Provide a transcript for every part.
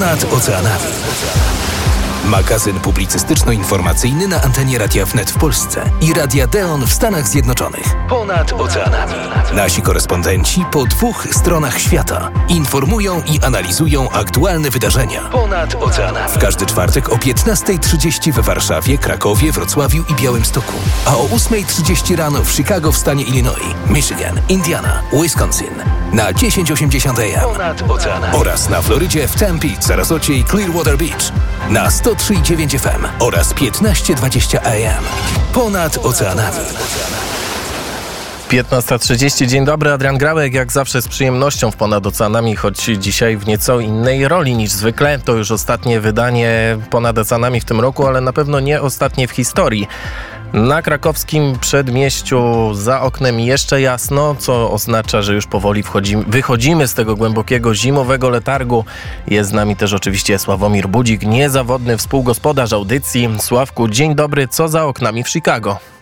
Ponad oceanami. Magazyn publicystyczno-informacyjny na antenie Radia Wnet w Polsce i Radia Deon w Stanach Zjednoczonych. Ponad oceanami. Nasi korespondenci po dwóch stronach świata informują i analizują aktualne wydarzenia. Ponad oceanami. W każdy czwartek o 15.30 we Warszawie, Krakowie, Wrocławiu i Białymstoku. A o 8.30 rano w Chicago w stanie Illinois, Michigan, Indiana, Wisconsin. Na 1080 AM. Ponad oceanami. Oraz na Florydzie w Tempe, Sarasocie i Clearwater Beach. Na 103,9 FM oraz 15.20 AM. Ponad oceanami. 15.30. Dzień dobry, Adrian Grałek, jak zawsze z przyjemnością w Ponad Oceanami, choć dzisiaj w nieco innej roli niż zwykle. To już ostatnie wydanie Ponad Oceanami w tym roku, ale na pewno nie ostatnie w historii. Na krakowskim przedmieściu za oknem jeszcze jasno, co oznacza, że już powoli wchodzimy, wychodzimy z tego głębokiego zimowego letargu. Jest z nami też oczywiście Sławomir Budzik, niezawodny współgospodarz audycji. Sławku, dzień dobry, co za oknami w Chicago?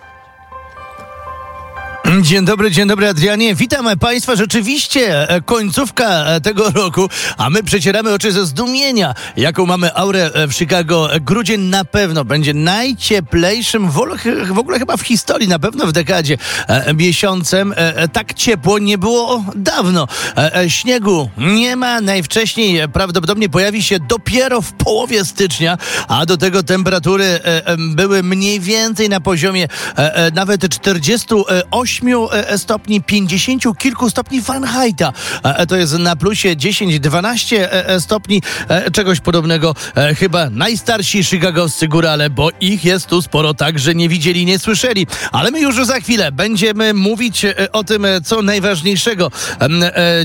Dzień dobry, dzień dobry Adrianie. Witam Państwa. Rzeczywiście e, końcówka e, tego roku, a my przecieramy oczy ze zdumienia, jaką mamy aurę e, w Chicago. Grudzień na pewno będzie najcieplejszym w ogóle chyba w historii, na pewno w dekadzie miesiącem. Tak ciepło nie było dawno. Śniegu nie ma. Najwcześniej prawdopodobnie pojawi się dopiero w połowie stycznia, a do tego temperatury były mniej więcej na poziomie nawet 48 E, stopni, 50 kilku stopni Fahrenheita. E, to jest na plusie 10-12 e, stopni, czegoś podobnego. Chyba najstarsi chicagowscy górale, bo ich jest tu sporo tak, że nie widzieli, nie słyszeli. Ale my już za chwilę będziemy mówić o tym, co najważniejszego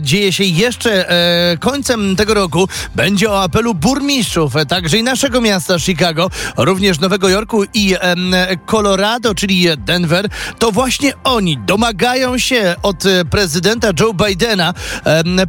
dzieje się jeszcze końcem tego roku. Będzie o apelu burmistrzów, także i naszego miasta Chicago, również Nowego Jorku i Colorado, czyli Denver. To właśnie oni domagają się od e, prezydenta Joe Bidena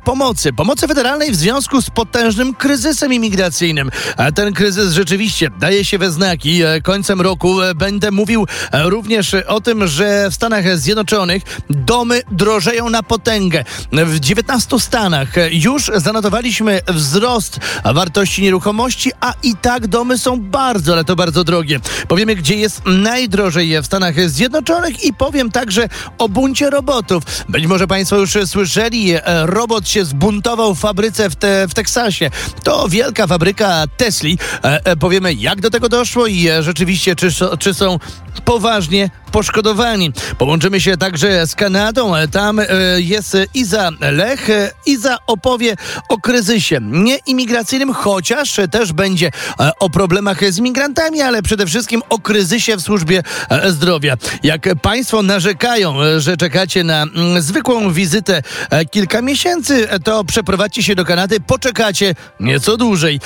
pomocy. Pomocy federalnej w związku z potężnym kryzysem imigracyjnym. Ten kryzys rzeczywiście daje się we znaki. E, końcem roku e, będę mówił również o tym, że w Stanach Zjednoczonych domy drożeją na potęgę. W 19 stanach już zanotowaliśmy wzrost wartości nieruchomości, a i tak domy są bardzo, ale to bardzo drogie. Powiemy, gdzie jest najdrożej w Stanach Zjednoczonych i powiem także o buncie robotów. Być może Państwo już słyszeli, e, robot się zbuntował w fabryce w, te, w Teksasie. To wielka fabryka Tesli. E, e, powiemy, jak do tego doszło i rzeczywiście, czy, czy są poważnie poszkodowani. Połączymy się także z Kanadą. Tam e, jest Iza Lech. Iza opowie o kryzysie nieimigracyjnym, chociaż też będzie e, o problemach z migrantami, ale przede wszystkim o kryzysie w służbie e, zdrowia. Jak Państwo narzekają, że czekacie na mm, zwykłą wizytę kilka miesięcy, to przeprowadźcie się do Kanady, poczekacie nieco dłużej.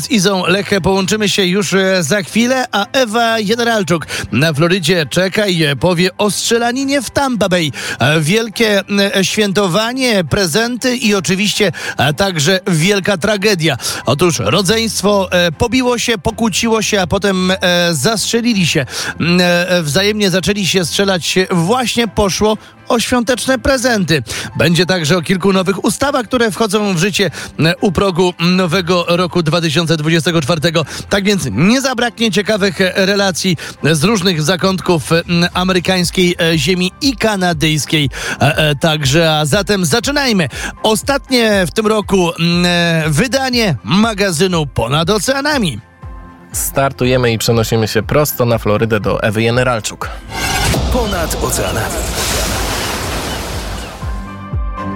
Z Izą Lech połączymy się już za chwilę, a Ewa Generalczuk na Florydzie czeka i powie o strzelaninie w Tampa Bay. E, wielkie e, świętowanie, prezenty i oczywiście e, także wielka tragedia. Otóż rodzeństwo pobiło się, pokłóciło się, a potem zastrzelili się. Wzajemnie zaczęli się strzelać. Właśnie poszło o świąteczne prezenty. Będzie także o kilku nowych ustawach, które wchodzą w życie e, u progu nowego roku 2024. Tak więc nie zabraknie ciekawych e, relacji z różnych zakątków e, amerykańskiej ziemi i kanadyjskiej. Także, a zatem zaczynajmy. Ostatnie w tym roku wydanie magazynu Ponad Oceanami. Startujemy i przenosimy się prosto na Florydę do Ewy Generalczuk. Ponad oceanami.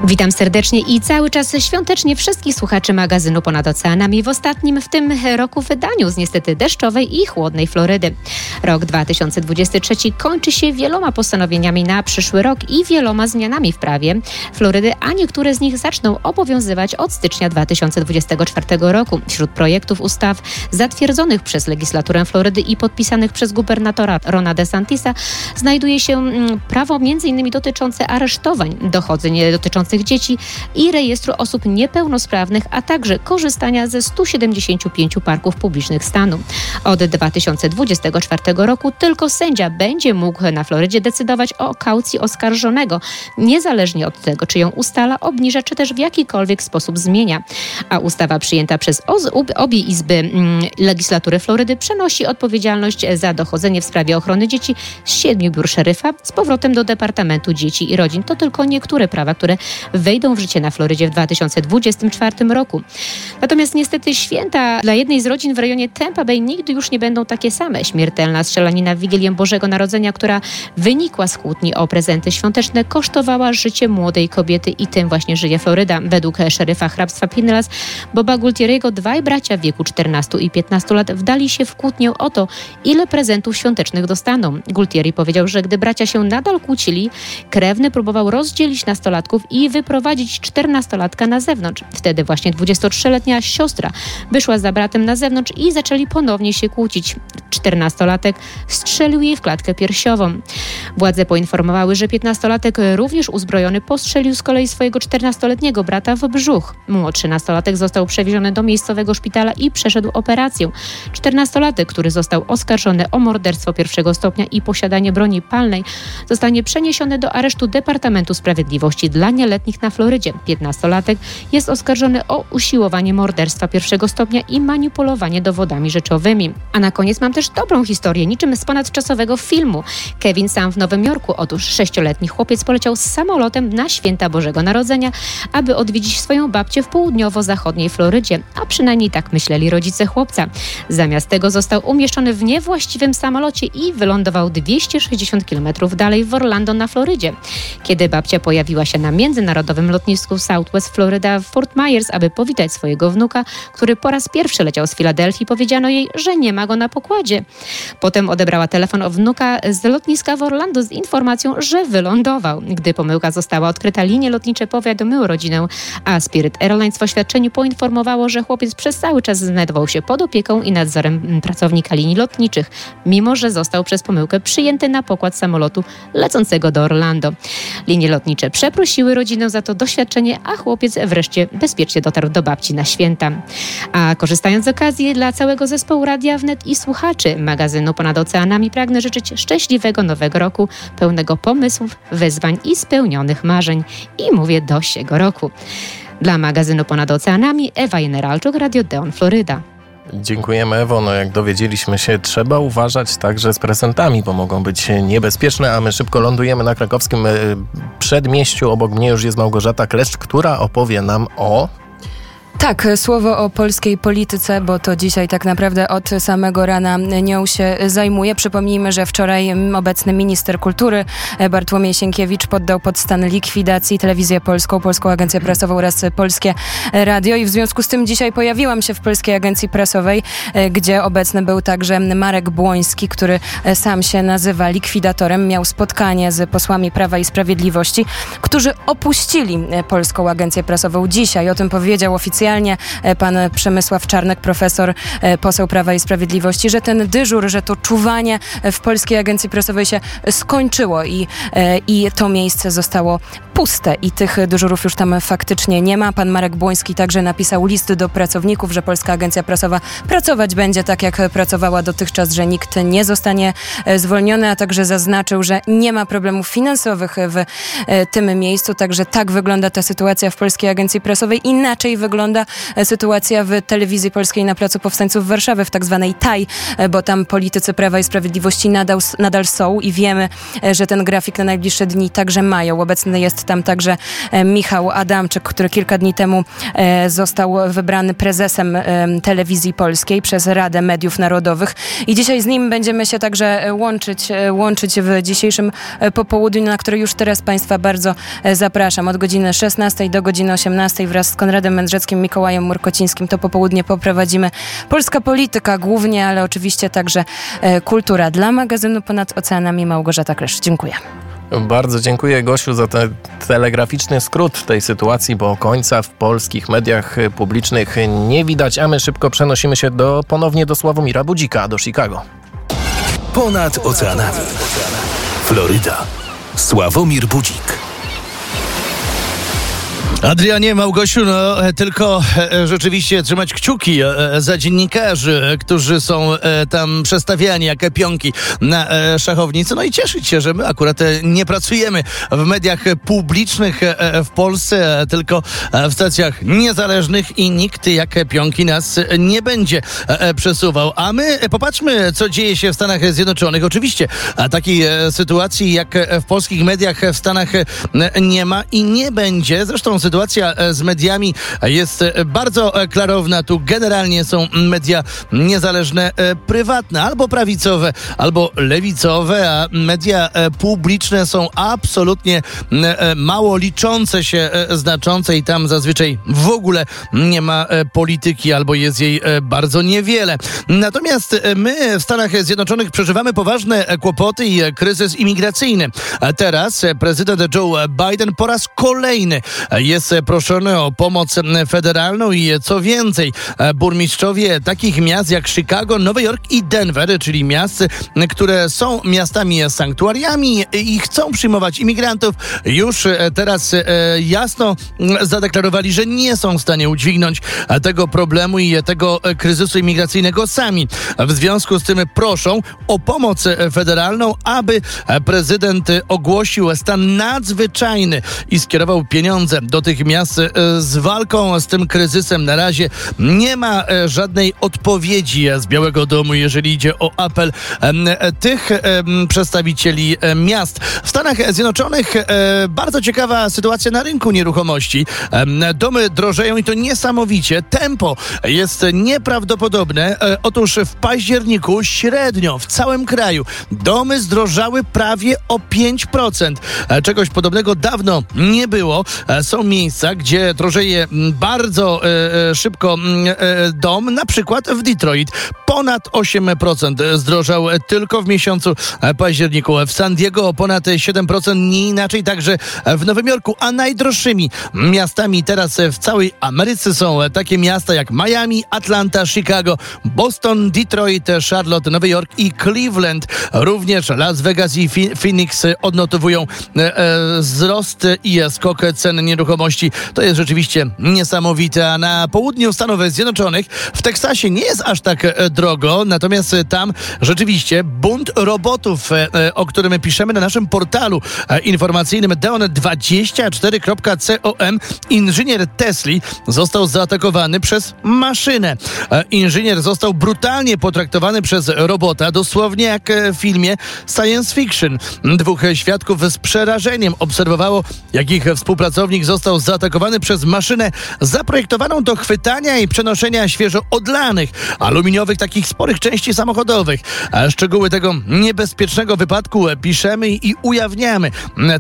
Witam serdecznie i cały czas świątecznie wszystkich słuchaczy magazynu Ponad Oceanami w ostatnim w tym roku wydaniu z niestety deszczowej i chłodnej Florydy. Rok 2023 kończy się wieloma postanowieniami na przyszły rok i wieloma zmianami w prawie Florydy, a niektóre z nich zaczną obowiązywać od stycznia 2024 roku. Wśród projektów ustaw zatwierdzonych przez legislaturę Florydy i podpisanych przez gubernatora Rona DeSantisa znajduje się mm, prawo m.in. dotyczące aresztowań, dochodzeń dotyczących dzieci i rejestru osób niepełnosprawnych, a także korzystania ze 175 parków publicznych stanu. Od 2024 roku tylko sędzia będzie mógł na Florydzie decydować o kaucji oskarżonego, niezależnie od tego, czy ją ustala, obniża, czy też w jakikolwiek sposób zmienia. A ustawa przyjęta przez obie izby mm, legislatury Florydy przenosi odpowiedzialność za dochodzenie w sprawie ochrony dzieci z siedmiu biur szeryfa z powrotem do Departamentu Dzieci i Rodzin. To tylko niektóre prawa, które wejdą w życie na Florydzie w 2024 roku. Natomiast niestety święta dla jednej z rodzin w rejonie Tampa Bay nigdy już nie będą takie same. Śmiertelna strzelanina w Wigilię Bożego Narodzenia, która wynikła z kłótni o prezenty świąteczne, kosztowała życie młodej kobiety i tym właśnie żyje Floryda. Według szeryfa hrabstwa Pinellas Boba Gultieriego dwaj bracia w wieku 14 i 15 lat wdali się w kłótnię o to, ile prezentów świątecznych dostaną. Gultieri powiedział, że gdy bracia się nadal kłócili, krewny próbował rozdzielić nastolatków i wyprowadzić czternastolatka na zewnątrz. Wtedy właśnie 23-letnia siostra wyszła za bratem na zewnątrz i zaczęli ponownie się kłócić. Czternastolatek strzelił jej w klatkę piersiową. Władze poinformowały, że piętnastolatek również uzbrojony postrzelił z kolei swojego czternastoletniego brata w brzuch. Młodszy nastolatek został przewieziony do miejscowego szpitala i przeszedł operację. Czternastolatek, który został oskarżony o morderstwo pierwszego stopnia i posiadanie broni palnej, zostanie przeniesiony do aresztu Departamentu Sprawiedliwości dla na Florydzie. Piętnastolatek jest oskarżony o usiłowanie morderstwa pierwszego stopnia i manipulowanie dowodami rzeczowymi. A na koniec mam też dobrą historię, niczym z ponadczasowego filmu. Kevin sam w Nowym Jorku. Otóż sześcioletni chłopiec poleciał z samolotem na święta Bożego Narodzenia, aby odwiedzić swoją babcię w południowo-zachodniej Florydzie, a przynajmniej tak myśleli rodzice chłopca. Zamiast tego został umieszczony w niewłaściwym samolocie i wylądował 260 km dalej w Orlando na Florydzie. Kiedy babcia pojawiła się na międzynarodowym lotnisku Southwest Florida w Fort Myers, aby powitać swojego wnuka, który po raz pierwszy leciał z Filadelfii, powiedziano jej, że nie ma go na pokładzie. Potem odebrała telefon od wnuka z lotniska w Orlando z informacją, że wylądował. Gdy pomyłka została odkryta, linie lotnicze powiadomiły rodzinę, a Spirit Airlines w oświadczeniu poinformowało, że chłopiec przez cały czas znajdował się pod opieką i nadzorem pracownika linii lotniczych, mimo że został przez pomyłkę przyjęty na pokład samolotu lecącego do Orlando. Linie lotnicze przeprosiły rodzinę za to doświadczenie, a chłopiec wreszcie bezpiecznie dotarł do babci na święta. A korzystając z okazji dla całego zespołu Radia Wnet i słuchaczy magazynu Ponad Oceanami pragnę życzyć szczęśliwego nowego roku, pełnego pomysłów, wyzwań i spełnionych marzeń. I mówię do siego roku. Dla magazynu Ponad Oceanami Ewa Generalczuk, Radio Deon, Floryda. Dziękujemy Ewo. No jak dowiedzieliśmy się, trzeba uważać także z prezentami, bo mogą być niebezpieczne, a my szybko lądujemy na krakowskim e, przedmieściu. Obok mnie już jest Małgorzata Kleszcz, która opowie nam o tak, słowo o polskiej polityce, bo to dzisiaj tak naprawdę od samego rana nią się zajmuje. Przypomnijmy, że wczoraj obecny minister kultury Bartłomiej Sienkiewicz poddał pod stan likwidacji Telewizję Polską, Polską Agencję Prasową oraz Polskie Radio i w związku z tym dzisiaj pojawiłam się w Polskiej Agencji Prasowej, gdzie obecny był także Marek Błoński, który sam się nazywa likwidatorem. Miał spotkanie z posłami Prawa i Sprawiedliwości, którzy opuścili Polską Agencję Prasową dzisiaj. O tym powiedział oficjalnie oficjalnie e, pan Przemysław Czarnek, profesor, e, poseł Prawa i Sprawiedliwości, że ten dyżur, że to czuwanie w Polskiej Agencji Prasowej się skończyło i, e, i to miejsce zostało puste i tych dyżurów już tam faktycznie nie ma. Pan Marek Błoński także napisał list do pracowników, że Polska Agencja Prasowa pracować będzie tak, jak pracowała dotychczas, że nikt nie zostanie zwolniony, a także zaznaczył, że nie ma problemów finansowych w tym miejscu. Także tak wygląda ta sytuacja w Polskiej Agencji Prasowej. Inaczej wygląda e, sytuacja w telewizji polskiej na Placu Powstańców Warszawy, w tak zwanej TAI, e, bo tam politycy Prawa i Sprawiedliwości nadal, nadal są i wiemy, e, że ten grafik na najbliższe dni także mają. Obecny jest tam także Michał Adamczyk, który kilka dni temu został wybrany prezesem telewizji polskiej przez Radę Mediów Narodowych i dzisiaj z nim będziemy się także łączyć, łączyć w dzisiejszym popołudniu, na które już teraz Państwa bardzo zapraszam. Od godziny 16 do godziny 18 wraz z Konradem Mędrzeckim Mikołajem Murkocińskim. To popołudnie poprowadzimy Polska Polityka głównie, ale oczywiście także e, kultura. Dla magazynu Ponad Oceanami Małgorzata Klesz. Dziękuję. Bardzo dziękuję Gosiu za ten telegraficzny skrót tej sytuacji, bo końca w polskich mediach publicznych nie widać, a my szybko przenosimy się do, ponownie do Sławomira Budzika, do Chicago. Ponad oceanami. Floryda. Sławomir Budzik. Adrianie Małgosiu, no tylko e, rzeczywiście trzymać kciuki e, za dziennikarzy, którzy są tam przestawiani jak pionki na szachownicy. No i cieszyć się, że my akurat nie pracujemy w mediach publicznych w Polsce, tylko w stacjach niezależnych i nikt jak pionki nas nie będzie przesuwał. A my popatrzmy, co dzieje się w Stanach Zjednoczonych. Oczywiście takiej sytuacji jak w polskich mediach w Stanach nie ma i nie będzie. Zresztą sytuacja e, z mediami jest e, bardzo e, klarowna. Tu generalnie są media niezależne, prywatne, albo prawicowe, albo lewicowe, a media publiczne są absolutnie mało liczące się, znaczące i tam zazwyczaj w ogóle nie ma polityki albo jest jej bardzo niewiele. Natomiast my w Stanach Zjednoczonych przeżywamy poważne kłopoty i kryzys imigracyjny. Teraz prezydent Joe Biden po raz kolejny jest proszony o pomoc federalną i co więcej, burmistrzowie takich miast jak Chicago, Nowy Jork i Denver, czyli miast, które są miastami sanktuariami i chcą przyjmować imigrantów, już teraz jasno zadeklarowali, że nie są w stanie udźwignąć tego problemu i tego kryzysu imigracyjnego sami. W związku z tym proszą o pomoc federalną, aby prezydent ogłosił stan nadzwyczajny i skierował pieniądze do tych miast e, z walką z tym kryzysem. Na razie nie ma e, żadnej odpowiedzi z Białego Domu, jeżeli idzie o apel e, tych przedstawicieli miast. W Stanach Zjednoczonych bardzo ciekawa sytuacja na rynku nieruchomości. Domy drożeją i to niesamowicie. Tempo jest nieprawdopodobne. Otóż w październiku średnio w całym kraju domy zdrożały prawie o 5%. Czegoś podobnego dawno nie było. E, są miejsca, gdzie drożeje bardzo e, e, szybko dom, na przykład w Detroit. Ponad 8% zdrożał tylko w miesiącu październiku. W San Diego ponad 7%, nie inaczej także w Nowym Jorku. A najdroższymi miastami teraz w całej Ameryce są takie miasta jak Miami, Atlanta, Chicago, Boston, Detroit, Charlotte, Nowy Jork i Cleveland. Również Las Vegas i Phoenix odnotowują wzrost i skok cen nieruchomości. To jest rzeczywiście niesamowite. A na południu Stanów Zjednoczonych, w Teksasie nie jest aż tak e, drogo, natomiast tam rzeczywiście bunt robotów, e, e, o którym piszemy na naszym portalu informacyjnym deon24.com, inżynier Tesli został zaatakowany przez maszynę. Inżynier został brutalnie potraktowany przez robota, dosłownie jak w filmie science fiction. Dwóch świadków z przerażeniem obserwowało, jak ich współpracownik został zaatakowany przez maszynę zaprojektowaną do chwytania i przenoszenia świeżo odlanych aluminiowych takich sporych części samochodowych. A szczegóły tego niebezpiecznego wypadku piszemy i ujawniamy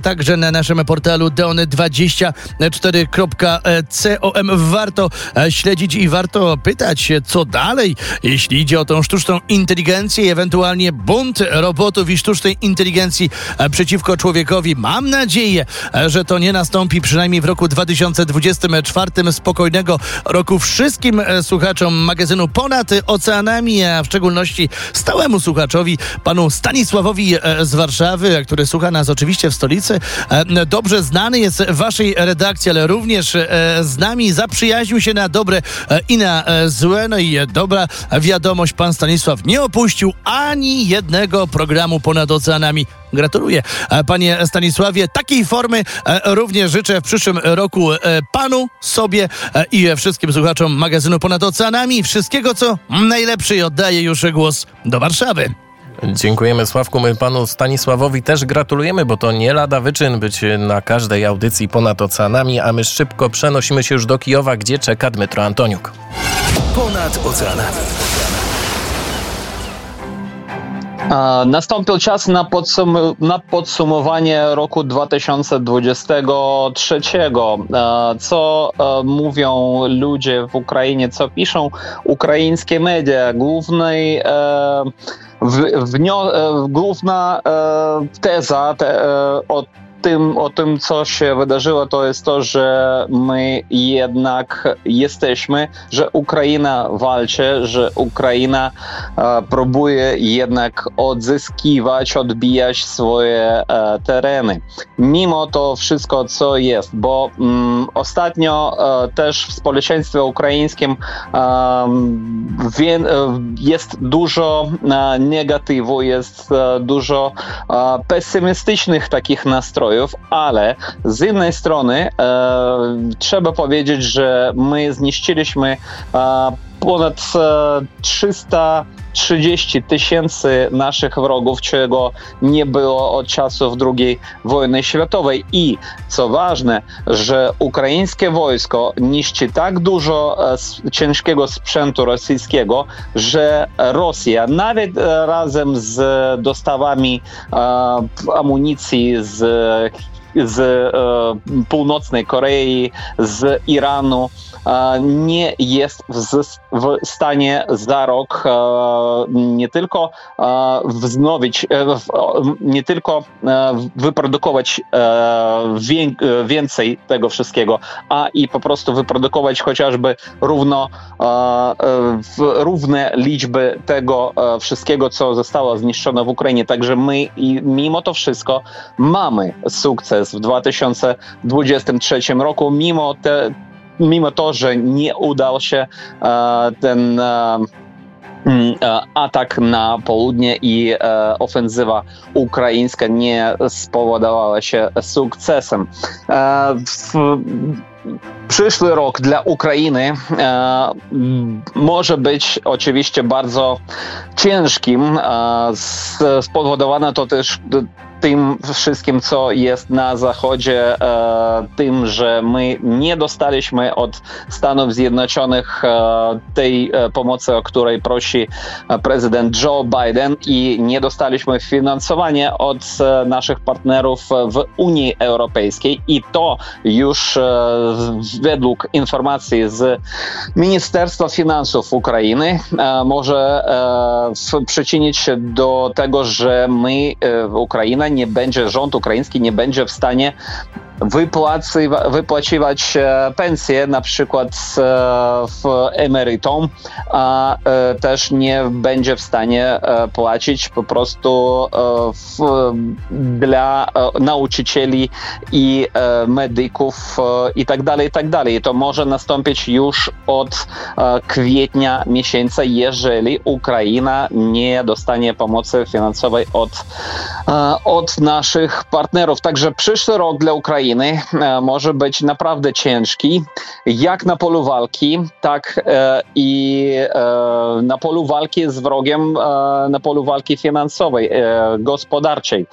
także na naszym portalu deony24.com. Warto śledzić i warto pytać, co dalej, jeśli idzie o tą sztuczną inteligencję i ewentualnie bunt robotów i sztucznej inteligencji przeciwko człowiekowi. Mam nadzieję, że to nie nastąpi przynajmniej w roku 2024 spokojnego roku wszystkim e, słuchaczom magazynu Ponad Oceanami, a w szczególności stałemu słuchaczowi, panu Stanisławowi e, z Warszawy, który słucha nas oczywiście w stolicy. E, dobrze znany jest waszej redakcji, ale również z nami zaprzyjaźnił się na dobre i na złe. No i dobra wiadomość, pan Stanisław nie opuścił ani jednego programu ponad oceanami. Gratuluję. Panie Stanisławie, takiej formy również życzę w przyszłym roku panu, sobie i wszystkim słuchaczom magazynu Ponad Oceanami. Wszystkiego, co najlepsze i oddaję już głos do Warszawy. Dziękujemy Sławku. My panu Stanisławowi też gratulujemy, bo to nie lada wyczyn być na każdej audycji ponad oceanami, a my szybko przenosimy się już do Kijowa, gdzie czeka Dmytro Antoniuk. Ponad oceanami. Nastąpił czas na, podsum na podsumowanie roku 2023. Co mówią ludzie w Ukrainie, co piszą ukraińskie media? Głównej, w, główna teza te, od tym, o tym, co się wydarzyło, to jest to, że my jednak jesteśmy, że Ukraina walczy, że Ukraina e, próbuje jednak odzyskiwać, odbijać swoje e, tereny. Mimo to wszystko, co jest, bo mm, ostatnio e, też w społeczeństwie ukraińskim wie, jest dużo negatywu, jest dużo pesymistycznych takich nastrojów, ale z innej strony trzeba powiedzieć, że my zniszczyliśmy ponad 330 tysięcy naszych wrogów, czego nie było od czasów II wojny światowej. I co ważne, że ukraińskie wojsko niszczy tak dużo ciężkiego sprzętu rosyjskiego, że Rosja nawet razem z dostawami amunicji z z e, północnej Korei, z Iranu nie jest w, stanie za rok e, nie tylko e, wznowić, nie tylko wyprodukować więcej tego wszystkiego, a i po prostu wyprodukować chociażby równo równe liczby tego wszystkiego, co zostało zniszczone w Ukrainie. Także my mimo to wszystko mamy sukces w 2023 roku, mimo, te, mimo to, że nie udał się e, ten e, mm, e, atak na południe i ofensywa ukraińska nie spowodowała się sukcesem. Przyszły rok dla Ukrainy e, może być oczywiście bardzo ciężkim. E, to też tym wszystkim, co jest na Zachodzie, e, tym, że my nie dostaliśmy od Stanów Zjednoczonych e, tej e, pomocy, o której prosi prezydent Joe Biden i nie dostaliśmy finansowania od naszych partnerów w Unii Europejskiej. I to już według informacji z Ministerstwa Finansów Ukrainy może przyczynić się do tego, że my, Ukraina, nie będzie, rząd ukraiński nie będzie w stanie wypłacy, wypłaciwać e, pensje na przykład e, w emerytom, a e, też nie będzie w stanie płacić po prostu w, dla nauczycieli i medyków i tak dalej, i tak dalej. To może nastąpić już od kwietnia miesiąca, jeżeli Ukraina nie dostanie pomocy finansowej od, od naszych partnerów. Także przyszły rok dla Ukrainy Ukrainy e, może być naprawdę ciężki, jak na polu walki, tak e, i e, na polu walki z wrogiem, na polu walki finansowej, gospodarczej,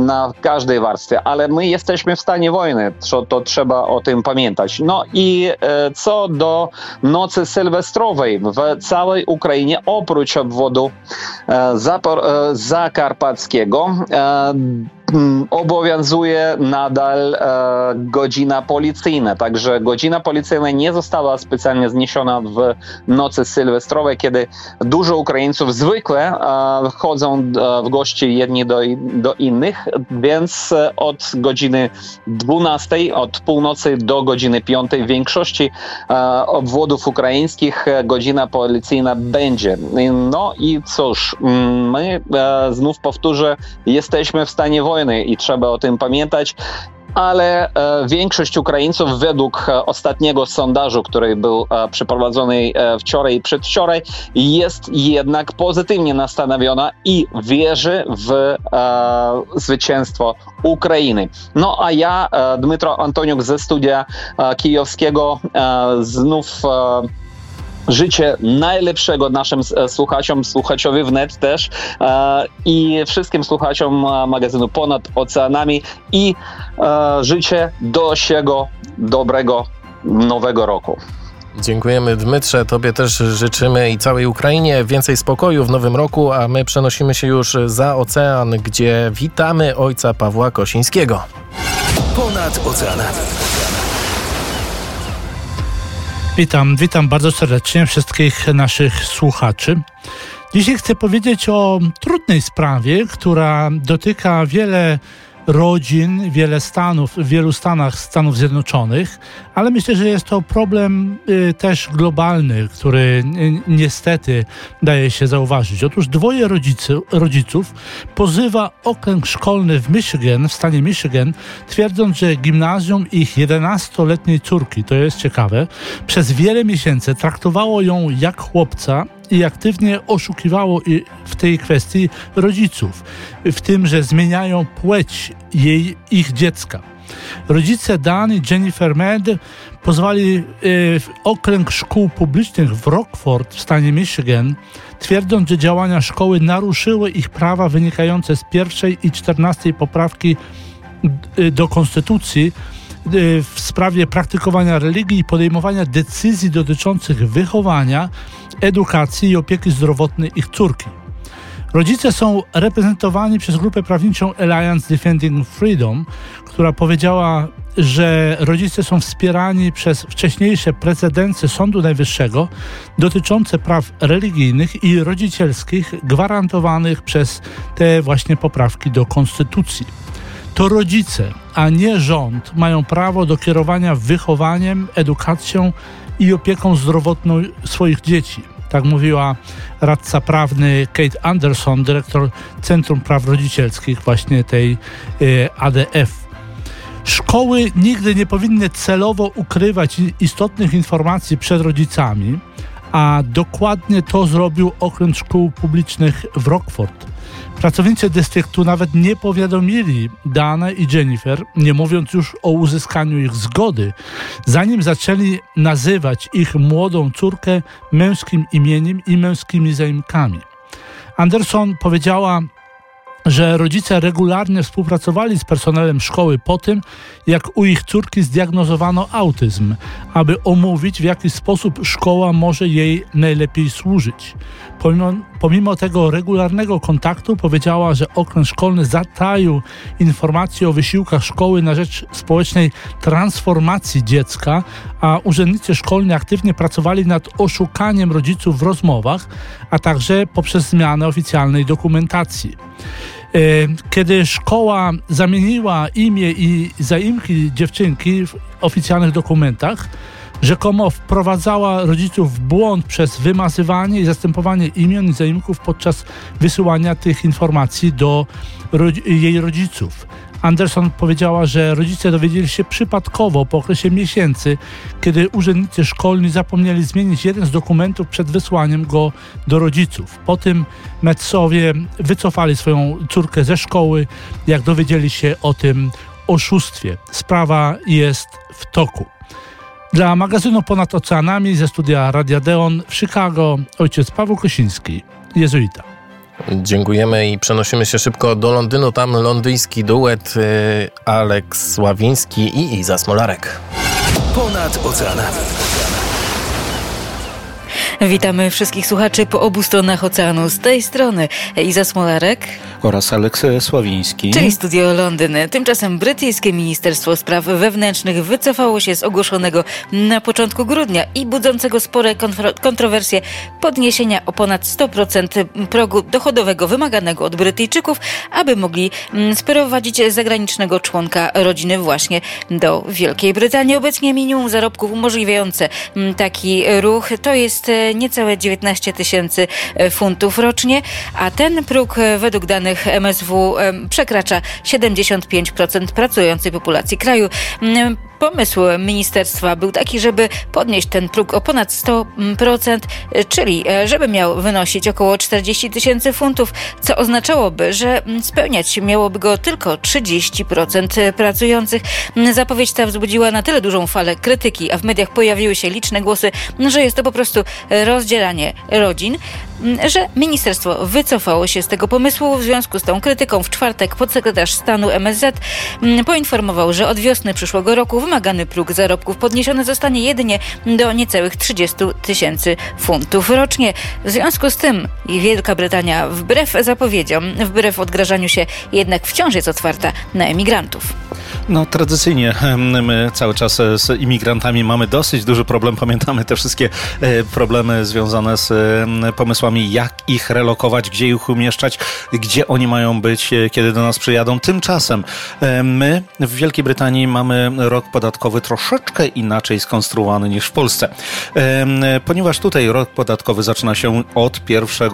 na każdej warstwie, ale my jesteśmy w stanie wojny, to, to trzeba o tym pamiętać. No i co do nocy sylwestrowej w całej Ukrainie, oprócz obwodu zakarpackiego, obowiązuje nadal e, godzina policyjna. Także godzina policyjna nie została specjalnie zniesiona w nocy sylwestrowej, kiedy dużo Ukraińców zwykle e, chodzą e, w gości jedni do, do innych, więc od godziny 12, od północy do godziny 5 w większości e, obwodów ukraińskich godzina policyjna będzie. No i cóż, mm, my e, znów powtórzę, jesteśmy w stanie wojny wojny i trzeba o tym pamiętać ale e, większość Ukraińców według e, ostatniego sondażu, który był e, przeprowadzony e, wczoraj i przedwczoraj, jest jednak pozytywnie nastawiona i wierzy w e, zwycięstwo Ukrainy. No a ja, e, Dmytro Antoniuk ze studia kijowskiego, znów życie najlepszego naszym e, słuchaczom, słuchaczowi wnet też e, i wszystkim słuchaczom e, magazynu Ponad Oceanami i życie do siego dobrego nowego roku. Dziękujemy Dmytrze, Tobie też życzymy i całej Ukrainie więcej spokoju w nowym roku, a my przenosimy się już za ocean, gdzie witamy ojca Pawła Kosińskiego. Ponad oceanami. Witam, witam bardzo serdecznie wszystkich naszych słuchaczy. Dzisiaj chcę powiedzieć o trudnej sprawie, która dotyka wiele rodzin, wiele stanów, w wielu stanach Stanów Zjednoczonych, ale myślę, że jest to problem y, też globalny, który y, niestety daje się zauważyć. Otóż dwoje rodzicy, rodziców pozywa okręg szkolny w Michigan, w stanie Michigan, twierdząc, że gimnazjum ich 11-letniej córki, to jest ciekawe, przez wiele miesięcy traktowało ją jak chłopca i aktywnie oszukiwało w tej kwestii rodziców, w tym, że zmieniają płeć jej, ich dziecka. Rodzice Dan i Jennifer Med pozwali y, okręg szkół publicznych w Rockford w stanie Michigan, twierdząc, że działania szkoły naruszyły ich prawa wynikające z pierwszej i czternastej poprawki y, do konstytucji w sprawie praktykowania religii i podejmowania decyzji dotyczących wychowania, edukacji i opieki zdrowotnej ich córki. Rodzice są reprezentowani przez grupę prawniczą Alliance Defending Freedom, która powiedziała, że rodzice są wspierani przez wcześniejsze precedencje Sądu Najwyższego dotyczące praw religijnych i rodzicielskich gwarantowanych przez te właśnie poprawki do Konstytucji. To rodzice, a nie rząd mają prawo do kierowania wychowaniem, edukacją i opieką zdrowotną swoich dzieci. Tak mówiła radca prawny Kate Anderson, dyrektor Centrum Praw Rodzicielskich, właśnie tej y, ADF. Szkoły nigdy nie powinny celowo ukrywać istotnych informacji przed rodzicami, a dokładnie to zrobił Okręg Szkół Publicznych w Rockford. Pracownicy dystryktu nawet nie powiadomili Dana i Jennifer, nie mówiąc już o uzyskaniu ich zgody, zanim zaczęli nazywać ich młodą córkę męskim imieniem i męskimi zaimkami. Anderson powiedziała, że rodzice regularnie współpracowali z personelem szkoły po tym, jak u ich córki zdiagnozowano autyzm, aby omówić, w jaki sposób szkoła może jej najlepiej służyć. Pomimo, pomimo tego regularnego kontaktu powiedziała, że okręg szkolny zataił informacje o wysiłkach szkoły na rzecz społecznej transformacji dziecka, a urzędnicy szkolni aktywnie pracowali nad oszukaniem rodziców w rozmowach, a także poprzez zmianę oficjalnej dokumentacji. E, kiedy szkoła zamieniła imię i zaimki dziewczynki w oficjalnych dokumentach, rzekomo wprowadzała rodziców w błąd przez wymazywanie i zastępowanie imion i zaimków podczas wysyłania tych informacji do jej rodziców. Anderson powiedziała, że rodzice dowiedzieli się przypadkowo po okresie miesięcy, kiedy urzędnicy szkolni zapomnieli zmienić jeden z dokumentów przed wysłaniem go do rodziców. Po tym Metsowie wycofali swoją córkę ze szkoły, jak dowiedzieli się o tym oszustwie. Sprawa jest w toku. Dla magazynu Ponad Oceanami ze studia Radia Deon w Chicago ojciec Paweł Kosiński, jezuita. Dziękujemy i przenosimy się szybko do Londynu. Tam londyński duet y, Aleks Sławiński i Iza Smolarek. Ponad oceanami. Witamy wszystkich słuchaczy po obu stronach oceanu. Z tej strony Iza Smolarek oraz Aleks Sławiński. Czyli Studio Londyn. Tymczasem brytyjskie Ministerstwo Spraw Wewnętrznych wycofało się z ogłoszonego na początku grudnia i budzącego spore kontrowersje podniesienia o ponad 100% progu dochodowego wymaganego od Brytyjczyków, aby mogli mm, sprowadzić zagranicznego członka rodziny właśnie do Wielkiej Brytanii. Obecnie minimum zarobków umożliwiające mm, taki ruch to jest e, niecałe 19 tysięcy e, funtów rocznie, a ten próg e, według danych MSW przekracza 75% pracującej populacji kraju. Mm, Pomysł ministerstwa był taki, żeby podnieść ten próg o ponad 100%, czyli e, żeby miał wynosić około 40 tysięcy funtów, co oznaczałoby, że spełniać miałoby go tylko 30% pracujących. Zapowiedź ta wzbudziła na tyle dużą falę krytyki, a w mediach pojawiły się liczne głosy, że jest to po prostu rozdzielanie rodzin, że ministerstwo wycofało się z tego pomysłu. W związku z tą krytyką w czwartek podsekretarz stanu MSZ poinformował, że od wiosny przyszłego roku wymagany próg zarobków podniesiony zostanie jedynie do niecałych 30 tysięcy funtów rocznie. W związku z tym Wielka Brytania wbrew zapowiedziom, wbrew odgrażaniu się jednak wciąż jest otwarta na emigrantów. No tradycyjnie my cały czas z imigrantami mamy dosyć duży problem. Pamiętamy te wszystkie e, problemy związane z pomysłami, jak ich relokować, gdzie ich umieszczać, gdzie oni mają być, e, kiedy do nas przyjadą. Tymczasem e, my w Wielkiej Brytanii mamy rok podatkowy troszeczkę inaczej skonstruowany niż w Polsce. Ponieważ tutaj rok podatkowy zaczyna się od 1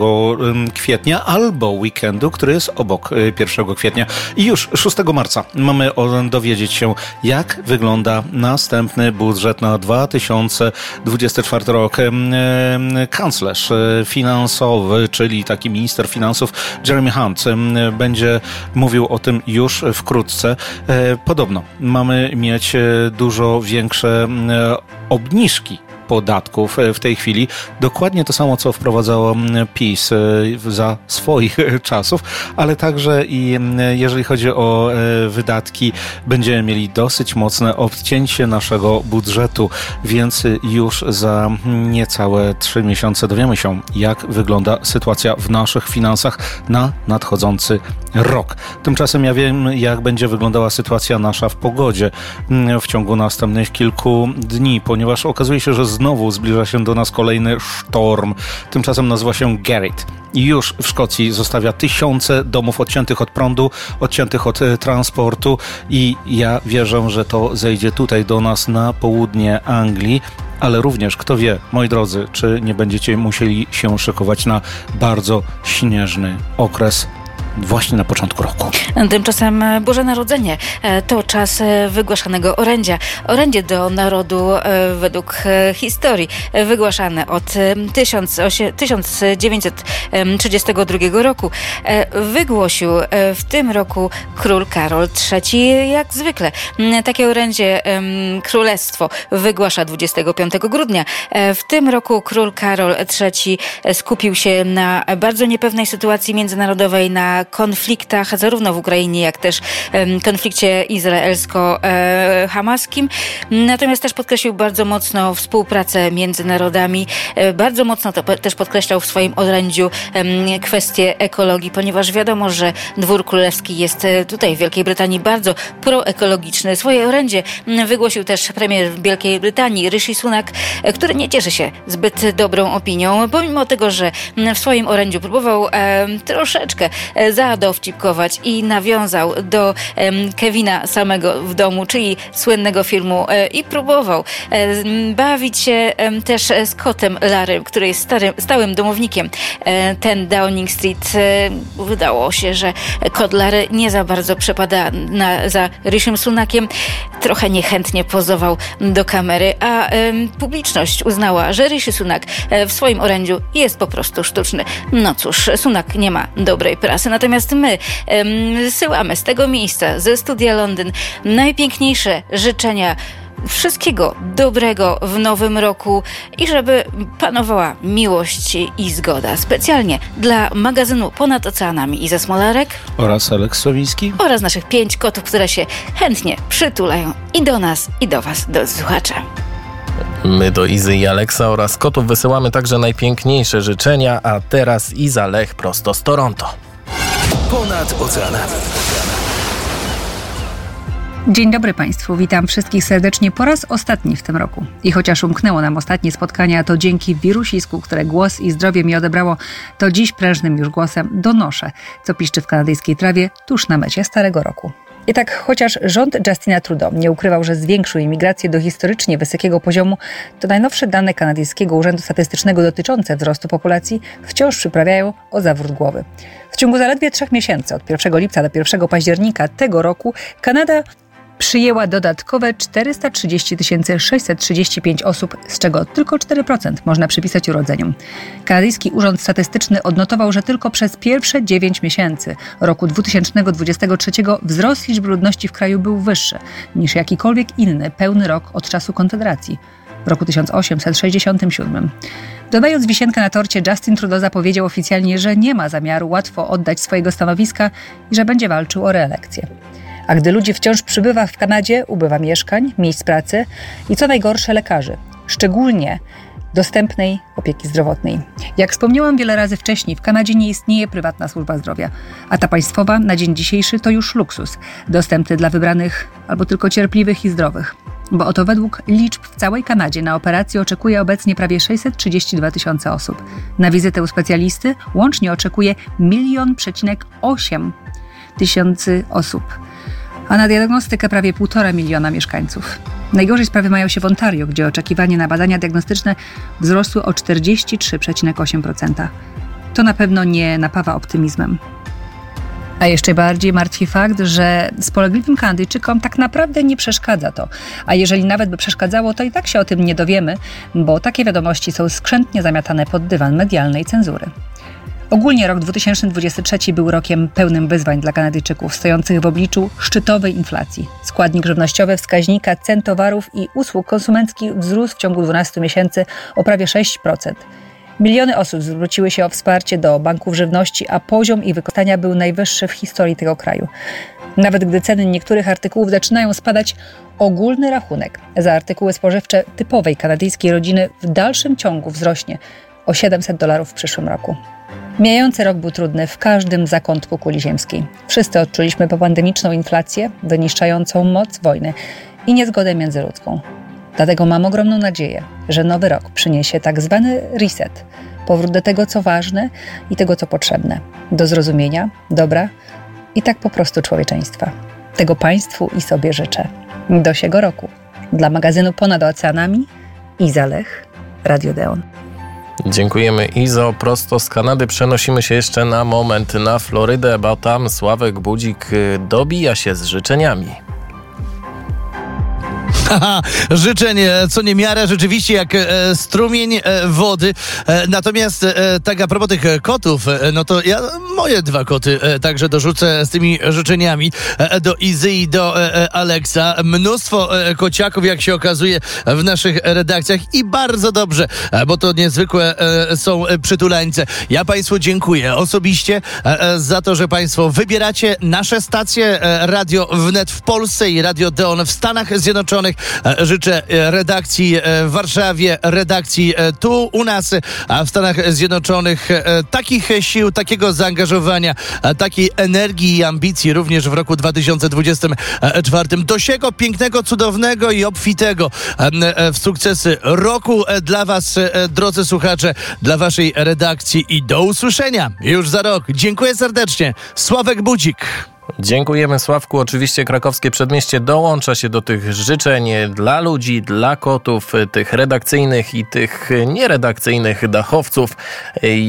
kwietnia albo weekendu, który jest obok 1 kwietnia. I już 6 marca mamy dowiedzieć się, jak wygląda następny budżet na 2024 rok. Kanclerz e, finansowy, czyli taki minister finansów Jeremy Hunt będzie mówił o tym już wkrótce. E, podobno mamy mieć e, dużo większe obniżki podatków e, w tej chwili. Dokładnie to samo, co wprowadzało PiS e, za swoich czasów, ale także i jeżeli chodzi o e, wydatki, będziemy mieli dosyć mocne odcięcie naszego budżetu, więc już za niecałe trzy miesiące dowiemy się, jak wygląda sytuacja w naszych finansach na nadchodzący rok. Tymczasem ja wiem, jak będzie wyglądała sytuacja nasza w pogodzie w ciągu następnych kilku dni, ponieważ okazuje się, że znowu zbliża się do nas kolejny sztorm. Tymczasem nazywa się Gerrit. Już w Szkocji zostawia tysiące domów odciętych od prądu, odciętych od e, transportu i ja wierzę, że to zejdzie tutaj do nas na południe Anglii, ale również, kto wie, moi drodzy, czy nie będziecie musieli się szykować na bardzo śnieżny okres właśnie na początku roku. Tymczasem Boże Narodzenie e, to czas e, wygłaszanego orędzia. Orędzie do narodu e, według historii wygłaszane od 1932 roku. Wygłosił w tym roku król Karol III jak zwykle. Takie orędzie królestwo wygłasza 25 grudnia. W tym roku król Karol III skupił się na bardzo niepewnej sytuacji międzynarodowej, na konfliktach zarówno w Ukrainie, jak też konflikcie izraelsko-hamaskim. Natomiast też podkreślił bardzo mocno współpracę między narodami. E, bardzo mocno to też podkreślał w swoim orędziu kwestię ekologii, ponieważ wiadomo, że dwór królewski jest e, tutaj w Wielkiej Brytanii bardzo proekologiczny. Swoje orędzie wygłosił też premier Wielkiej Brytanii, Rishi Sunak, e, który nie cieszy się zbyt dobrą opinią, pomimo tego, że w swoim orędziu próbował troszeczkę zadowcipkować i nawiązał do Kevina samego w domu, czyli słynnego filmu e, i próbował bawić się też z kotem Larry, który jest starym, stałym domownikiem e, ten Downing Street. E, wydało się, że kot Larry nie za bardzo przepada na, za Rishim Sunakiem. Trochę niechętnie pozował do kamery, a publiczność uznała, że Rishi Sunak w swoim orędziu jest po prostu sztuczny. No cóż, Sunak nie ma dobrej prasy, Natomiast my wysyłamy z tego miejsca, ze studia Londyn, najpiękniejsze życzenia wszystkiego dobrego w nowym roku i żeby panowała miłość i zgoda. Specjalnie dla magazynu Ponad Oceanami Iza Smolarek oraz Aleks Sławiński oraz naszych pięć kotów, które się chętnie przytulają i do nas, i do Was, do słuchaczy. My do Izy i Aleksa oraz kotów wysyłamy także najpiękniejsze życzenia, a teraz Iza Lech prosto z Toronto ponad oceanami. Dzień dobry Państwu, witam wszystkich serdecznie po raz ostatni w tym roku. I chociaż umknęło nam ostatnie spotkania, to dzięki wirusisku, które głos i zdrowie mi odebrało, to dziś prężnym już głosem donoszę, co piszczy w kanadyjskiej trawie tuż na mecie Starego Roku. I tak, chociaż rząd Justina Trudeau nie ukrywał, że zwiększył imigrację do historycznie wysokiego poziomu, to najnowsze dane kanadyjskiego Urzędu Statystycznego dotyczące wzrostu populacji wciąż przyprawiają o zawrót głowy. W ciągu zaledwie trzech miesięcy, od 1 lipca do 1 października tego roku, Kanada przyjęła dodatkowe 430 635 osób, z czego tylko 4% można przypisać urodzeniom. Kanadyjski Urząd Statystyczny odnotował, że tylko przez pierwsze 9 miesięcy roku 2023 wzrost liczby ludności w kraju był wyższy niż jakikolwiek inny pełny rok od czasu Konfederacji w roku 1867. Dodając wisienkę na torcie, Justin Trudeau zapowiedział oficjalnie, że nie ma zamiaru łatwo oddać swojego stanowiska i że będzie walczył o reelekcję. A gdy ludzi wciąż przybywa w Kanadzie, ubywa mieszkań, miejsc pracy i co najgorsze lekarzy. Szczególnie dostępnej opieki zdrowotnej. Jak wspomniałam wiele razy wcześniej, w Kanadzie nie istnieje prywatna służba zdrowia, a ta państwowa na dzień dzisiejszy to już luksus, dostępny dla wybranych albo tylko cierpliwych i zdrowych. Bo oto według liczb w całej Kanadzie na operację oczekuje obecnie prawie 632 tysiące osób. Na wizytę u specjalisty łącznie oczekuje 1,8 tysięcy osób, a na diagnostykę prawie 1,5 miliona mieszkańców. Najgorzej sprawy mają się w Ontario, gdzie oczekiwania na badania diagnostyczne wzrosły o 43,8%. To na pewno nie napawa optymizmem. A jeszcze bardziej martwi fakt, że spolegliwym Kanadyjczykom tak naprawdę nie przeszkadza to. A jeżeli nawet by przeszkadzało, to i tak się o tym nie dowiemy, bo takie wiadomości są skrzętnie zamiatane pod dywan medialnej cenzury. Ogólnie rok 2023 był rokiem pełnym wyzwań dla Kanadyjczyków, stojących w obliczu szczytowej inflacji. Składnik żywnościowy wskaźnika cen towarów i usług konsumenckich wzrósł w ciągu 12 miesięcy o prawie 6%. Miliony osób zwróciły się o wsparcie do banków żywności, a poziom ich wykorzystania był najwyższy w historii tego kraju. Nawet gdy ceny niektórych artykułów zaczynają spadać, ogólny rachunek za artykuły spożywcze typowej kanadyjskiej rodziny w dalszym ciągu wzrośnie o 700 dolarów w przyszłym roku. Mijający rok był trudny w każdym zakątku kuli ziemskiej. Wszyscy odczuliśmy popandemiczną inflację, wyniszczającą moc wojny i niezgodę międzyludzką. Dlatego mam ogromną nadzieję, że nowy rok przyniesie tak zwany reset, powrót do tego, co ważne i tego, co potrzebne, do zrozumienia, dobra i tak po prostu człowieczeństwa. Tego Państwu i sobie życzę. Do siego roku. Dla magazynu Ponad Oceanami Iza Lech, Radio Deon. Dziękujemy Izo. Prosto z Kanady przenosimy się jeszcze na moment na Florydę, bo tam Sławek Budzik dobija się z życzeniami. Życzenie co niemiara, rzeczywiście jak e, strumień e, wody. E, natomiast tak a propos tych kotów, no to ja moje dwa koty także dorzucę z tymi życzeniami do Izy i do Aleksa. Mnóstwo kociaków, jak się okazuje, w naszych redakcjach i bardzo dobrze, bo to niezwykłe są przytulańce. Ja Państwu dziękuję osobiście za to, że Państwo wybieracie nasze stacje Radio Wnet w Polsce i Radio Deon w Stanach Zjednoczonych. E, Życzę e, redakcji e, w Warszawie, redakcji tu u nas, a w Stanach Zjednoczonych takich sił, takiego zaangażowania, takiej energii i ambicji również w roku 2024. Do siego pięknego, cudownego i obfitego w sukcesy roku dla Was, drodzy słuchacze, dla Waszej redakcji i do usłyszenia już za rok. Dziękuję serdecznie. Sławek Budzik. Dziękujemy Sławku. Oczywiście krakowskie przedmieście dołącza się do tych życzeń dla ludzi, dla kotów, tych redakcyjnych i tych nieredakcyjnych dachowców.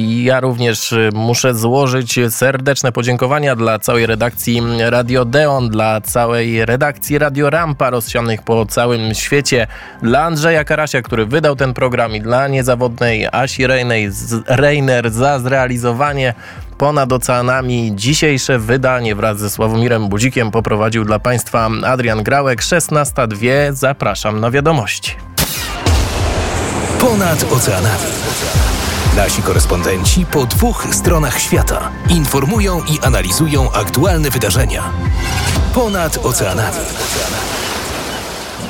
Ja również muszę złożyć serdeczne podziękowania dla całej redakcji Radio Deon, dla całej redakcji Radio Rampa rozsianych po całym świecie, dla Andrzeja Karasia, który wydał ten program i dla niezawodnej Asi Rejnej, Reiner za zrealizowanie ponad oceanami. Dzisiejsze wydanie wraz ze Sławomirem Budzikiem poprowadził dla Państwa Adrian Grałek. 16.02. Zapraszam na wiadomości. Ponad oceanami. Nasi korespondenci po dwóch stronach świata informują i analizują aktualne wydarzenia. Ponad oceanami.